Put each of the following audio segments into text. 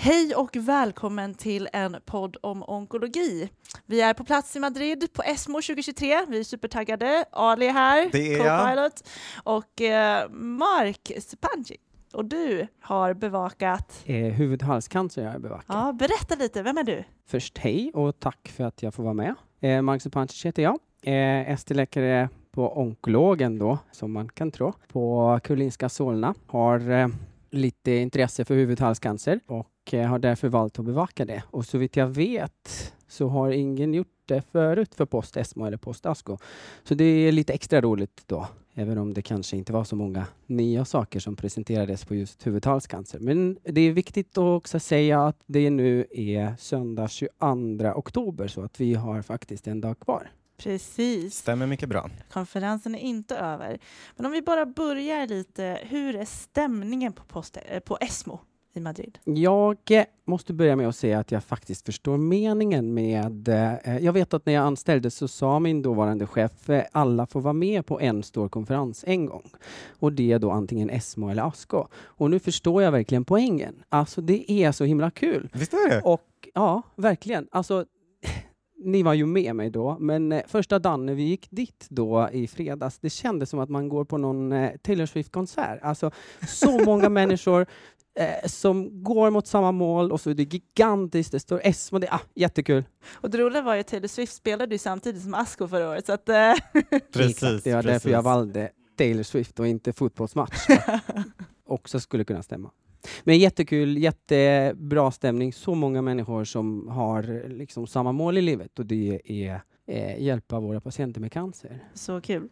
Hej och välkommen till en podd om onkologi. Vi är på plats i Madrid på ESMO 2023. Vi är supertaggade. Ali är här, Det är jag. co-pilot, och eh, Mark Stepanci. Och du har bevakat... Eh, huvud-halscancer jag har bevakat. Ja, berätta lite, vem är du? Först hej och tack för att jag får vara med. Eh, Mark Zupancic heter jag. Eh, ST-läkare på onkologen då, som man kan tro, på Karolinska Solna. Har eh, lite intresse för huvudhalscancer och eh, har därför valt att bevaka det. Och så vitt jag vet så har ingen gjort det förut för post-ESMO eller post-ASCO. Så det är lite extra roligt då, även om det kanske inte var så många nya saker som presenterades på just huvudhalscancer. Men det är viktigt att också säga att det nu är söndag 22 oktober, så att vi har faktiskt en dag kvar. Precis. Stämmer mycket bra. Konferensen är inte över. Men om vi bara börjar lite, hur är stämningen på, post, eh, på ESMO i Madrid? Jag eh, måste börja med att säga att jag faktiskt förstår meningen med... Eh, jag vet att när jag anställdes så sa min dåvarande chef eh, alla får vara med på en stor konferens en gång. Och det är då antingen ESMO eller ASCO. Och nu förstår jag verkligen poängen. Alltså det är så himla kul. Visst är det? Och ja, verkligen. Alltså, ni var ju med mig då, men eh, första dagen när vi gick dit då i fredags, det kändes som att man går på någon eh, Taylor Swift-konsert. Alltså, så många människor eh, som går mot samma mål och så är det gigantiskt, det står ESMO, det är ah, jättekul. Och det roliga var ju att Taylor Swift spelade ju samtidigt som Asko förra året, så att... Eh, Precis. Det var därför jag valde Taylor Swift och inte fotbollsmatch. Också skulle kunna stämma. Men jättekul, jättebra stämning, så många människor som har liksom samma mål i livet och det är eh, hjälpa våra patienter med cancer. Så kul.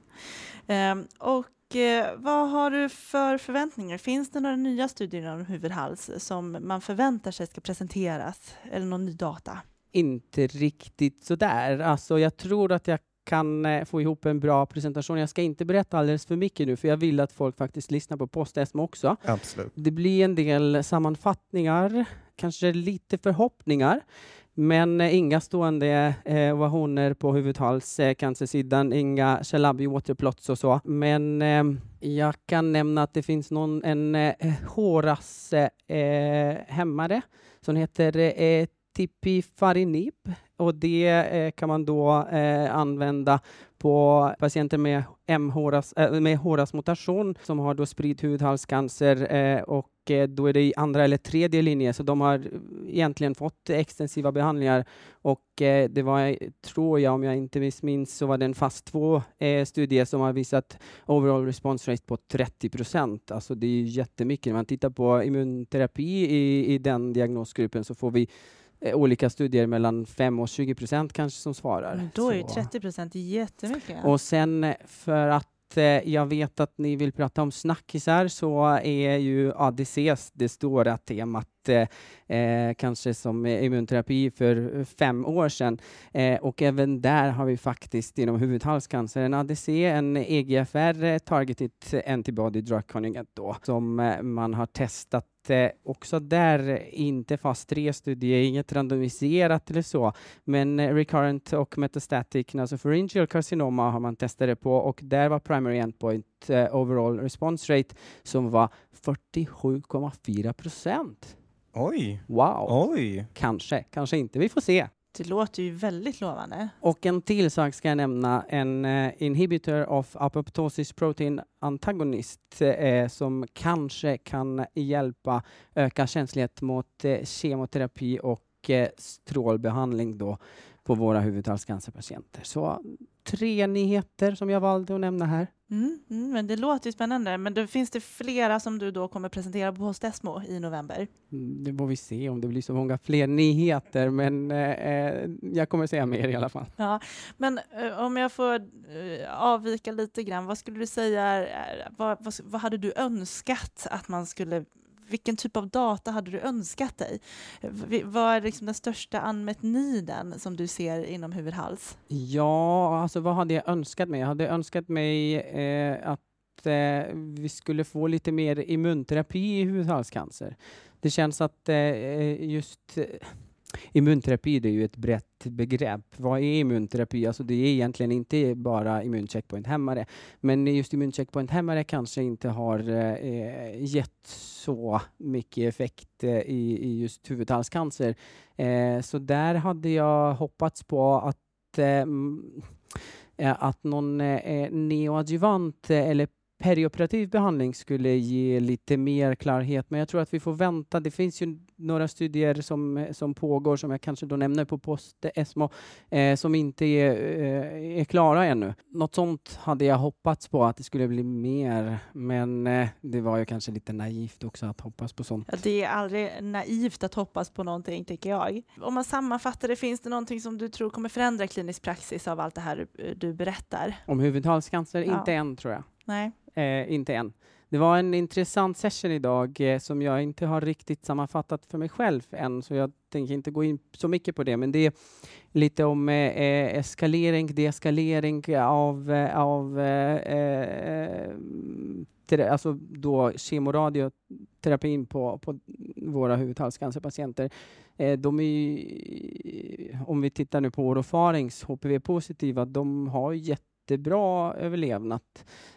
Ehm, och eh, vad har du för förväntningar? Finns det några nya studier inom huvudhals som man förväntar sig ska presenteras? Eller någon ny data? Inte riktigt sådär. Alltså, jag tror att jag kan eh, få ihop en bra presentation. Jag ska inte berätta alldeles för mycket nu, för jag vill att folk faktiskt lyssnar på post också. Absolut. Det blir en del sammanfattningar, kanske lite förhoppningar, men eh, inga stående eh, ovationer på huvudhalscancersidan, inga Shalabi waterplots och så. Men eh, jag kan nämna att det finns någon, en eh, Horas eh, hämmare som heter eh, Tipifarinib och det eh, kan man då eh, använda på patienter med MHRAS, äh, eh, med HRAS-mutation som har då spridd hudhalscancer eh, och eh, då är det i andra eller tredje linje, så de har egentligen fått extensiva behandlingar och eh, det var, tror jag, om jag inte missminns, så var det en fast två studie som har visat overall response rate på 30 procent. Alltså det är jättemycket. När man tittar på immunterapi i, i den diagnosgruppen så får vi eh, olika studier mellan 5 och 20 procent kanske som svarar. Men då är ju Så- 30 procent jättemycket. och sen eh, för att eh, jag vet att ni vill prata om snackisar så är ju ADCs det stora temat eh, kanske som immunterapi för fem år sedan. Eh, och även där har vi faktiskt inom huvudhalscancer en ADC, en EGFR targeted antibody drug conjugate då, som man har testat eh, också där, inte fast tre studier, inget randomiserat eller så, men eh, recurrent och metastatic nasopharyngeal carcinoma har man testat det på och där var primary endpoint eh, overall response rate som var 47,4 procent. Oj, Wow! oj. Kanske, kanske inte. Vi får se. Det låter ju väldigt lovande. Och en till sak ska jag nämna, en eh, inhibitor of apoptosis protein antagonist eh, som kanske kan hjälpa öka känslighet mot eh, kemoterapi och eh, strålbehandling då på våra huvudhalscancerpatienter. Så tre nyheter som jag valde att nämna här. Mm, mm, men det låter ju spännande. Men då finns det flera som du då kommer presentera på Postesmo i november? Mm, Det får vi se om det blir så många fler nyheter, men eh, eh, jag kommer säga mer i alla fall. Ja, men eh, om jag får eh, avvika lite grann, vad skulle du säga, vad, vad, vad hade du önskat att man skulle vilken typ av data hade du önskat dig? Vad är liksom den största unmet needen som du ser inom huvudhals? Ja, alltså vad hade jag önskat mig? Jag hade önskat mig eh, att eh, vi skulle få lite mer immunterapi i huvudhalscancer. Det känns att eh, eh just eh, immunterapi det är ju ett brett begrepp. Vad är immunterapi? Alltså det är egentligen inte bara immuncheckpointhämmare, men just immuncheckpointhämmare kanske inte har eh, gett så mycket effekt eh, i, i just huvudhalscancer. Eh, så där hade jag hoppats på att eh, eh att någon eh, eh neoadjuvant eh, eller perioperativ behandling skulle ge lite mer klarhet, men jag tror att vi får vänta. Det finns ju några studier som, som pågår, som jag kanske då nämner på post ESMO, eh, som inte är, eh, är klara ännu. Något sånt hade jag hoppats på att det skulle bli mer, men eh, det var ju kanske lite naivt också att hoppas på sånt. Ja, det är aldrig naivt att hoppas på någonting, tycker jag. Om man sammanfattar det, finns det någonting som du tror kommer förändra klinisk praxis av allt det här du, du berättar? Om huvudhalscancer? Ja. Inte än, tror jag. Nej. Eh, inte än. Det var en intressant session idag eh, som jag inte har riktigt sammanfattat för mig själv än, så jag tänker inte gå in så mycket på det, men det är lite om eh, eh eskalering, deeskalering av, eh, av eh, eh alltså då kemoradioterapin på, på våra huvudhalscancerpatienter. Eh, de är, om vi tittar nu på orofarings HPV-positiva, de har jätte jättebra överlevnad.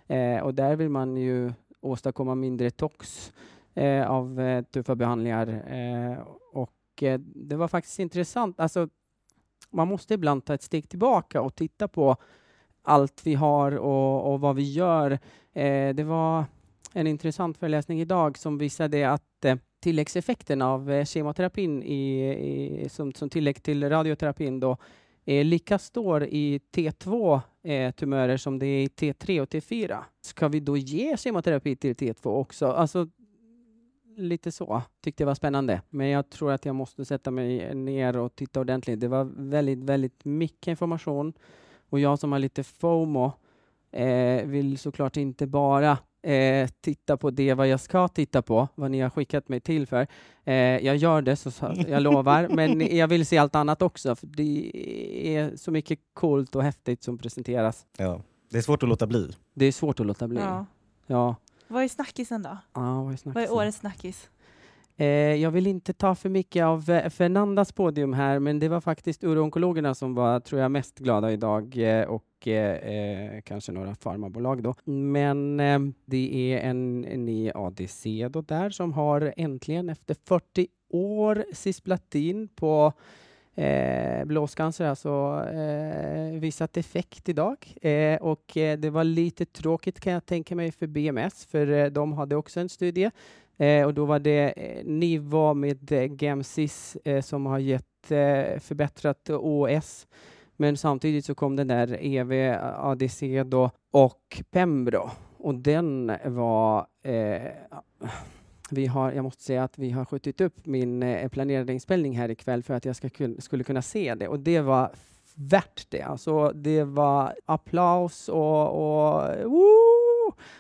Eh, och där vill man ju åstadkomma mindre tox eh, av eh, tuffa behandlingar. Eh, och eh, det var faktiskt intressant. Alltså, man måste ibland ta ett steg tillbaka och titta på allt vi har och, och vad vi gör. Eh, det var en intressant föreläsning idag som visade att eh, tilläggseffekten av eh, kemoterapin i, i, som, som tillägg till radioterapin då är lika stor i T2 eh, tumörer som det är i T3 och T4. Ska vi då ge kemoterapi till T2 också? Alltså, lite så tyckte jag var spännande. Men jag tror att jag måste sätta mig ner och titta ordentligt. Det var väldigt, väldigt mycket information och jag som har lite FOMO eh, vill såklart inte bara eh, titta på det vad jag ska titta på, vad ni har skickat mig till för. Eh, jag gör det, så, jag lovar, men jag vill se allt annat också, för det är så mycket coolt och häftigt som presenteras. Ja, det är svårt att låta bli. Det är svårt att låta bli. Ja. ja. Vad är snackisen då? Ja, vad är, snackisen? Vad är årets snackis? Eh, jag vill inte ta för mycket av eh, Fernandas podium här, men det var faktiskt uroonkologerna som var, tror jag, mest glada idag eh, och eh, eh kanske några farmabolag då. Men eh, det är en, en ny ADC då där som har äntligen efter 40 år cisplatin på eh, blåscancer, alltså eh, visat effekt idag. Eh, och eh, det var lite tråkigt kan jag tänka mig för BMS, för eh, de hade också en studie Eh, och då var det eh, Niva med eh, Gemsis eh, som har gett eh, förbättrat OS. Men samtidigt så kom den där EV ADC då och Pembro och den var eh, vi har, jag måste säga att vi har skjutit upp min eh, planerade inspelning här ikväll för att jag ska kun, skulle kunna se det och det var värt det. Alltså, det var applaus och, och woo!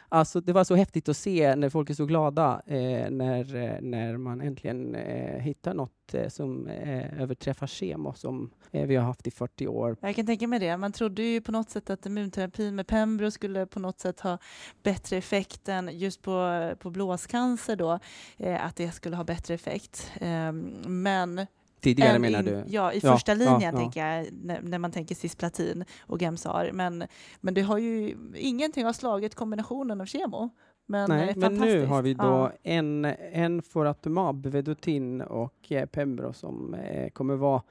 Alltså, det var så häftigt att se när folk är så glada eh, när, eh, när man äntligen eh, hittar något eh, som eh, överträffar kemo som eh, vi har haft i 40 år. Jag kan tänka mig det. Man trodde ju på något sätt att immunterapin med Pembro skulle på något sätt ha bättre effekt än just på, på blåscancer då, eh, att det skulle ha bättre effekt. Ehm, men Tidigare en, menar du? Ja, i ja, första linjen ja, tänker jag, när, när, man tänker cisplatin och Gemsar. Men, men det har ju ingenting har slagit kombinationen av kemo. Men, Nej, men nu har vi då ja. en, en foratumab, Vedotin och eh, Pembro som eh, kommer vara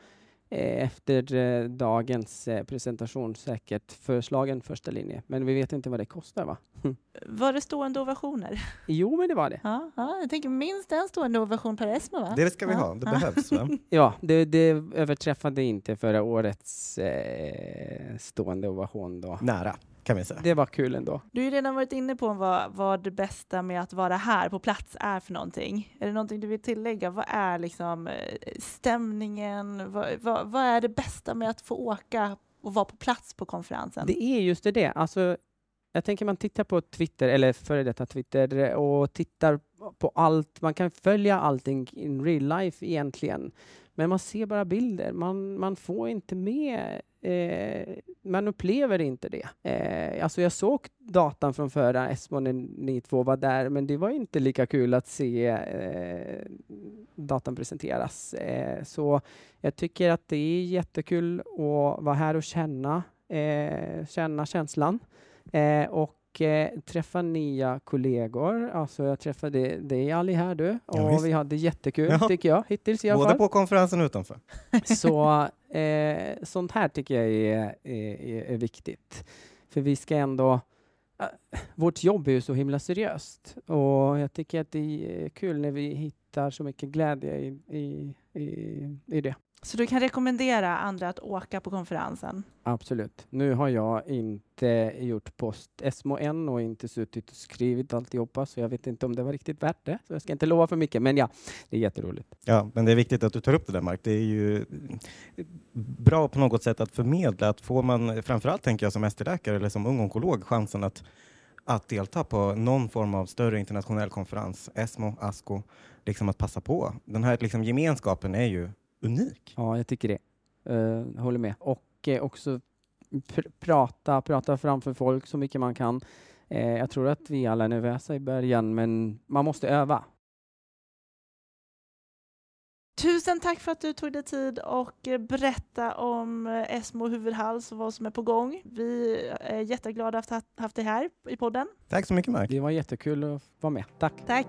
efter eh, dagens eh, presentation säkert förslagen första linje. Men vi vet inte vad det kostar va? Var det stående ovationer? Jo, men det var det. Ja, ja, jag tänker minst en stående ovation per ESMO va? Det ska vi ja, ha, det ja. behövs va? Ja, det, det överträffade inte förra årets eh, stående ovation då. Nära, kan vi säga. Det var kul ändå. Du har ju redan varit inne på vad, vad det bästa med att vara här på plats är för någonting. Är det någonting du vill tillägga? Vad är liksom eh, stämningen? Vad, vad, vad är det bästa med att få åka och vara på plats på konferensen? Det är just det. Alltså, jag tänker man tittar på Twitter, eller före detta Twitter, och tittar på allt. Man kan följa allting in real life egentligen. Men man ser bara bilder. Man, man får inte med Eh, man upplever inte det. Eh, alltså jag såg datan från förra Esmo när ni två var där, men det var inte lika kul att se eh, datan presenteras. Eh, så jag tycker att det är jättekul att vara här och känna, eh, känna känslan. Eh, och träffa nya kollegor. Alltså jag träffade dig Ali här du och ja, vi hade jättekul ja. tycker jag hittills i alla Både fall. på konferensen och utanför. Så eh, sånt här tycker jag är, är, är viktigt. För vi ska ändå äh, vårt jobb är ju så himla seriöst och jag tycker att det är kul när vi hittar så mycket glädje i, i, i, i det. Så du kan rekommendera andra att åka på konferensen? Absolut. Nu har jag inte gjort post Esmo än och inte suttit och skrivit alltihopa, så jag vet inte om det var riktigt värt det. Så jag ska inte lova för mycket, men ja, det är jätteroligt. Ja, men det är viktigt att du tar upp det där, Mark. Det är ju bra på något sätt att förmedla att får man, framförallt tänker jag som ST-läkare eller som ung onkolog, chansen att att delta på någon form av större internationell konferens, ESMO, ASCO, liksom att passa på. Den här liksom, gemenskapen är ju unik. Ja, jag tycker det. Uh, håller med. Och uh, också pr prata, prata framför folk så mycket man kan. Uh, jag tror att vi alla är nervösa i början, men man måste öva. Tusen tack för att du tog dig tid och berätta om ESMO huvudhals och vad som är på gång. Vi är jätteglada att ha haft dig här i podden. Tack så mycket Mark. Det var jättekul att vara med. Tack. Tack.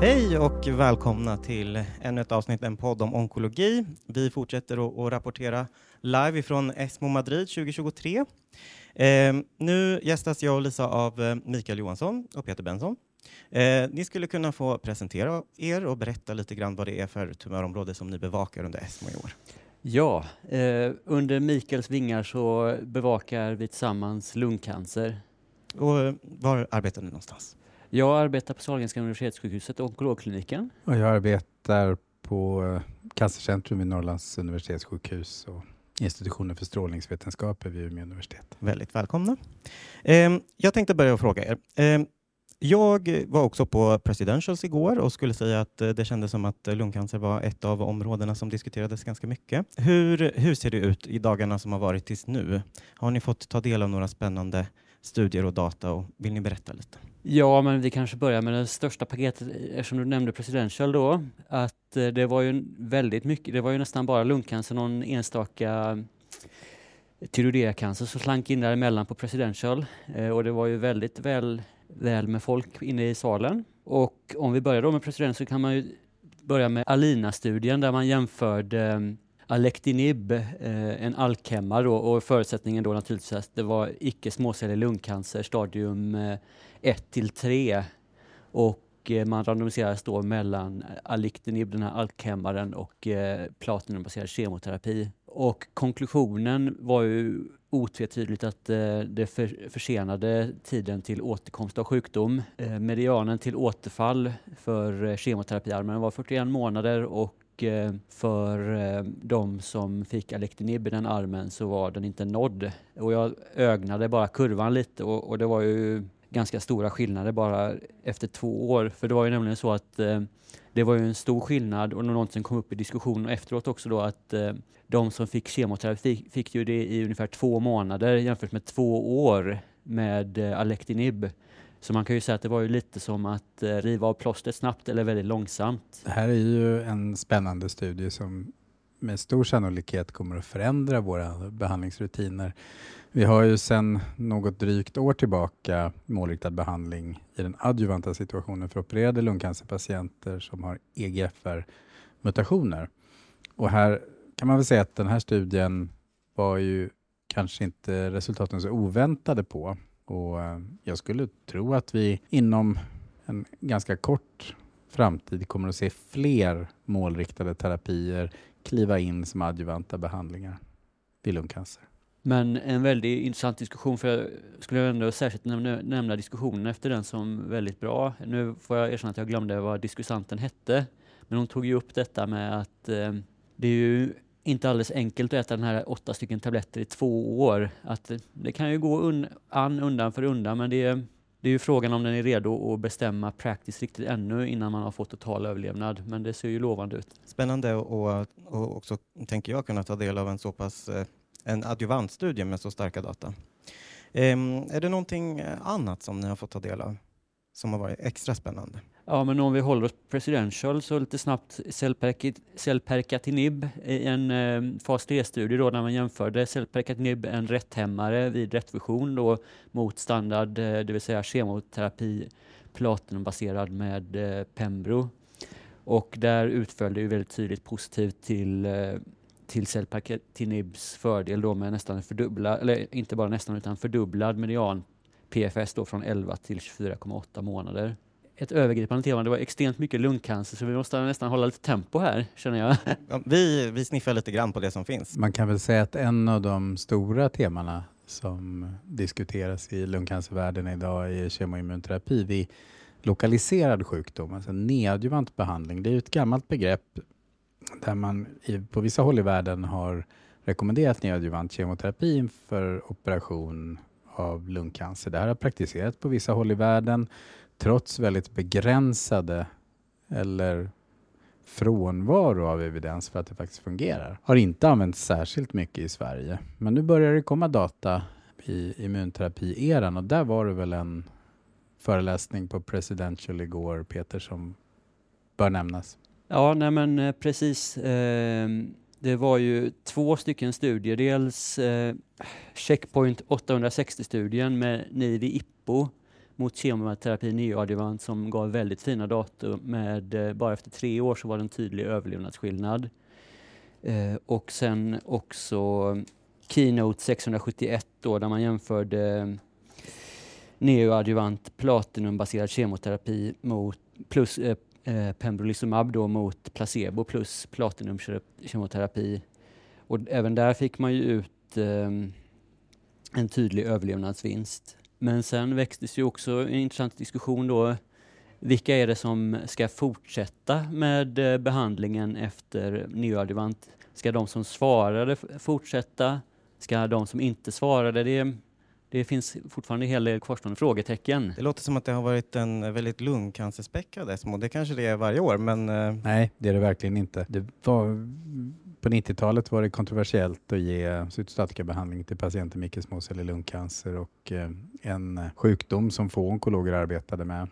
Hej och välkomna till ännu ett avsnitt, en podd om onkologi. Vi fortsätter att rapportera live ifrån ESMO Madrid 2023. Eh, nu gästas jag och Lisa av eh, Mikael Johansson och Peter Benson. Eh, ni skulle kunna få presentera er och berätta lite grann vad det är för tumörområde som ni bevakar under ESMO i år. Ja, eh, under Mikaels vingar så bevakar vi tillsammans lungcancer. Och eh, var arbetar ni någonstans? Jag arbetar på Sahlgrenska universitetssjukhuset och onkologkliniken. Och jag arbetar på eh, Cancercentrum vid Norrlands universitetssjukhus och institutionen för strålningsvetenskaper vid Umeå universitet. Väldigt välkomna. Eh, jag tänkte börja fråga er. Eh, jag var också på Presidentials igår och skulle säga att eh, det kändes som att lungcancer var ett av områdena som diskuterades ganska mycket. Hur, hur ser det ut i dagarna som har varit tills nu? Har ni fått ta del av några spännande studier och data och vill ni berätta lite? Ja, men vi kanske börjar med det största paketet eftersom du nämnde Presidential då. Att eh, det var ju väldigt mycket, det var ju nästan bara lungcancer, någon enstaka eh, tyroideacancer som slank in däremellan på Presidential eh, och det var ju väldigt väl, väl med folk inne i salen. Och om vi börjar då med Presidential så kan man ju börja med Alina-studien där man jämförde Alectinib, eh, en alkhemmar då, och förutsättningen då naturligtvis att det var icke småcellig lungcancer stadium eh, 1 till 3 och eh, man randomiserades då mellan Alectinib, den här alkhemmaren och eh, platinumbaserad kemoterapi. Och konklusionen var ju otvetydigt att det försenade tiden till återkomst av sjukdom. Medianen till återfall för kemoterapiarmen var 41 månader och Eh, för eh, de som fick Alectinib i den armen så var den inte nådd. Och jag ögnade bara kurvan lite och, och det var ju ganska stora skillnader bara efter två år. För det var ju nämligen så att eh, det var ju en stor skillnad och något som kom upp i diskussionen efteråt också då att eh, de som fick kemoterapi fick, fick ju det i ungefär två månader jämfört med två år med eh, Alectinib. Så man kan ju säga att det var ju lite som att eh, riva av plåstret snabbt eller väldigt långsamt. Det här är ju en spännande studie som med stor sannolikhet kommer att förändra våra behandlingsrutiner. Vi har ju sedan något drygt år tillbaka målriktad behandling i den adjuvanta situationen för opererade lungcancerpatienter som har EGFR-mutationer. Och här kan man väl säga att den här studien var ju kanske inte resultaten så oväntade på. Och eh, jag skulle tro att vi inom en ganska kort framtid kommer att se fler målriktade terapier kliva in som adjuvanta behandlingar vid lungcancer. Men en väldigt intressant diskussion, för jag skulle ändå särskilt nämna, nämna diskussionen efter den som väldigt bra. Nu får jag erkänna att jag glömde vad diskussanten hette, men hon tog ju upp detta med att eh, det är ju inte alldeles enkelt att äta den här åtta stycken tabletter i två år. Att det kan ju gå un an undan för undan, men det är, det är ju frågan om den är redo att bestämma practice riktigt ännu innan man har fått total överlevnad. Men det ser ju lovande ut. Spännande och, och också, tänker jag, kunna ta del av en så pass eh, en adjuvantstudie med så starka data. Um, är det någonting annat som ni har fått ta del av som har varit extra spännande? Ja, men om vi håller oss presidential så lite snabbt Selpercatinib i en eh, fas 3-studie då när man jämförde Selpercatinib, en rätthämmare vid rättvision då mot standard, eh, det vill säga kemoterapi platinumbaserad med eh, Pembro. Och där utföll det ju väldigt tydligt positivt till eh, till Selpercatinibs fördel då med nästan fördubblad, eller inte bara nästan utan fördubblad median PFS då från 11 till 24,8 månader ett övergripande tema. Det var extremt mycket lungcancer så vi måste nästan hålla lite tempo här känner jag. Ja, vi, vi sniffar lite grann på det som finns. Man kan väl säga att en av de stora temana som diskuteras i lungcancervärlden idag är kemoimmunterapi vid lokaliserad sjukdom, alltså neadjuvant behandling. Det är ett gammalt begrepp där man i, på vissa håll i världen har rekommenderat neadjuvant kemoterapi inför operation av lungcancer. Det här har praktiserats på vissa håll i världen trots väldigt begränsade eller frånvaro av evidens för att det faktiskt fungerar. Har inte använts särskilt mycket i Sverige. Men nu börjar det komma data i immunterapi-eran och där var det väl en föreläsning på Presidential igår, Peter, som bör nämnas. Ja, nej men eh, precis. Eh, det var ju två stycken studier. Dels eh, Checkpoint 860-studien med Nivi Ippo mot kemoterapi neoadjuvant som gav väldigt fina data med eh, bara efter tre år så var det en tydlig överlevnadsskillnad. Eh, och sen också Keynote 671 då där man jämförde neoadjuvant platinumbaserad kemoterapi mot plus eh, eh pembrolizumab då mot placebo plus platinumkemoterapi. Och även där fick man ju ut eh, en tydlig överlevnadsvinst. Men sen växtes ju också en intressant diskussion då. Vilka är det som ska fortsätta med eh, behandlingen efter neoadjuvant? Ska de som svarade fortsätta? Ska de som inte svarade? Det, det finns fortfarande en hel del kvarstående frågetecken. Det låter som att det har varit en väldigt lungcancerspäckad ESMO. Det kanske det är varje år, men... Eh, Nej, det är det verkligen inte. Det var på 90-talet var det kontroversiellt att ge cytostatikabehandling till patienter med icke-småcellig lungcancer och eh, en sjukdom som få onkologer arbetade med.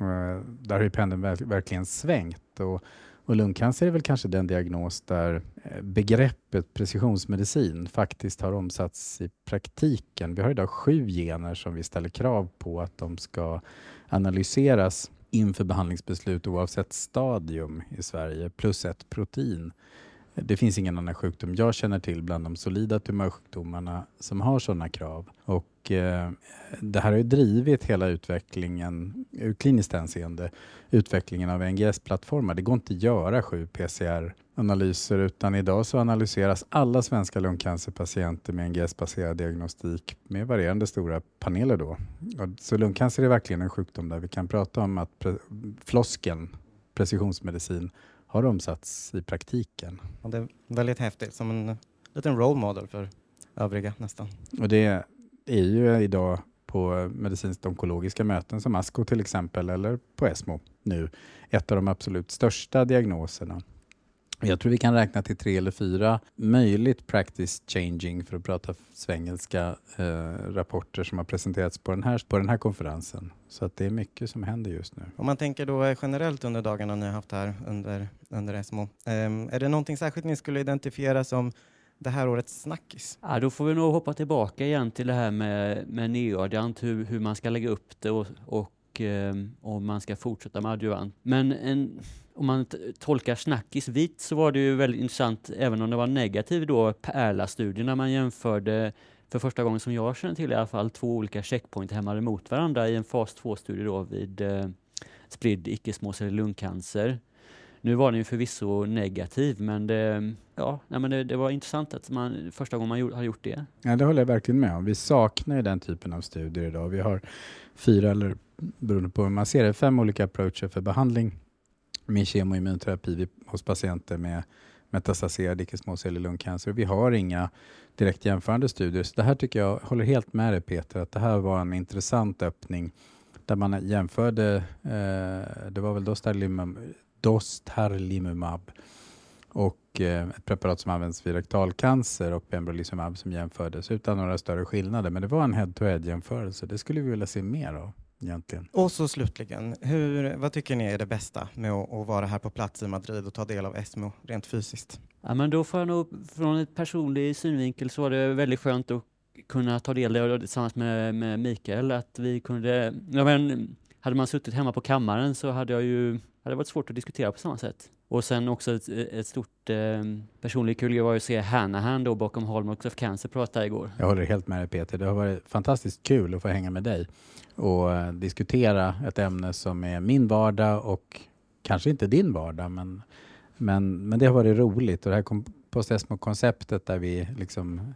Eh, där har ju pendeln verkligen svängt och, och lungcancer är väl kanske den diagnos där eh, begreppet precisionsmedicin faktiskt har omsatts i praktiken. Vi har idag sju gener som vi ställer krav på att de ska analyseras inför behandlingsbeslut oavsett stadium i Sverige, plus ett protein. Det finns ingen annan sjukdom jag känner till bland de solida tumörsjukdomarna som har sådana krav. Och, eh, det här har ju drivit hela utvecklingen, ur kliniskt hänseende, utvecklingen av NGS-plattformar. Det går inte att göra sju PCR-analyser utan idag så analyseras alla svenska lungcancerpatienter med NGS-baserad diagnostik med varierande stora paneler. Då. Så lungcancer är verkligen en sjukdom där vi kan prata om att pre flosken precisionsmedicin har omsatts i praktiken. Och det är väldigt häftigt, som en liten role model för övriga nästan. Och det är ju idag på medicinskt onkologiska möten som ASCO till exempel, eller på ESMO nu, ett av de absolut största diagnoserna. Jag tror vi kan räkna till tre eller fyra möjligt practice changing, för att prata svengelska, eh, rapporter som har presenterats på den, här, på den här konferensen. Så att det är mycket som händer just nu. Om man tänker då generellt under dagarna ni har haft här under, under ESMO, eh, är det någonting särskilt ni skulle identifiera som det här årets snackis? Ja, då får vi nog hoppa tillbaka igen till det här med, med neoadjuvant, hur, hur man ska lägga upp det och, och eh, om man ska fortsätta med adjuvant. Men en om man tolkar snackis vitt så var det ju väldigt intressant, även om det var negativt då, Pärla-studien när man jämförde för första gången som jag känner till i alla fall två olika checkpoint-hämmare mot varandra i en fas 2-studie då vid eh, spridd icke-småcellig lungcancer. Nu var den ju förvisso negativ, men det, ja, nej, men det, det, var intressant att man första gången man gjort, har gjort det. Ja, det håller jag verkligen med om. Vi saknar ju den typen av studier idag. Vi har fyra, eller beroende på hur man ser det, fem olika approacher för behandling med kemoimmunterapi hos patienter med metastaserad icke-småcellig lungcancer. Vi har inga direkt jämförande studier. Så det här tycker jag håller helt med dig Peter, att det här var en intressant öppning där man jämförde, eh, det var väl dostarlimumab, dostarlimumab och eh, ett preparat som används vid rektalcancer och pembrolizumab som jämfördes utan några större skillnader. Men det var en head-to-head jämförelse. Det skulle vi vilja se mer av egentligen. Och så slutligen, hur, vad tycker ni är det bästa med att, att vara här på plats i Madrid och ta del av ESMO rent fysiskt? Ja, men då får jag nog, från ett personlig synvinkel så var det väldigt skönt att kunna ta del av det tillsammans med, med Mikael, att vi kunde, ja, men, hade man suttit hemma på kammaren så hade jag ju, hade det varit svårt att diskutera på samma sätt. Och sen också ett, ett stort eh, personligt kul var att se Hanahan då bakom Hallmarks of Cancer prata igår. Jag håller helt med dig Peter. Det har varit fantastiskt kul att få hänga med dig och eh, diskutera ett ämne som är min vardag och kanske inte din vardag, men, men, men det har varit roligt. Och det här Postesmo-konceptet där vi liksom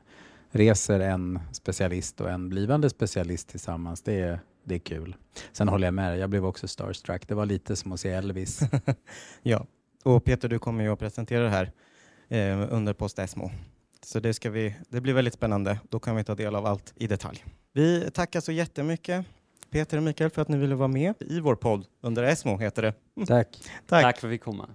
reser en specialist och en blivande specialist tillsammans, det är, det är kul. Sen håller jag med dig, jag blev också starstruck. Det var lite som att se Elvis. ja, och Peter, du kommer ju att presentera det här eh, under Post Esmo. Så det, ska vi, det blir väldigt spännande. Då kan vi ta del av allt i detalj. Vi tackar så jättemycket Peter och Mikael för att ni ville vara med i vår podd under Esmo heter det. Tack. Tack. Tack för att vi fick komma.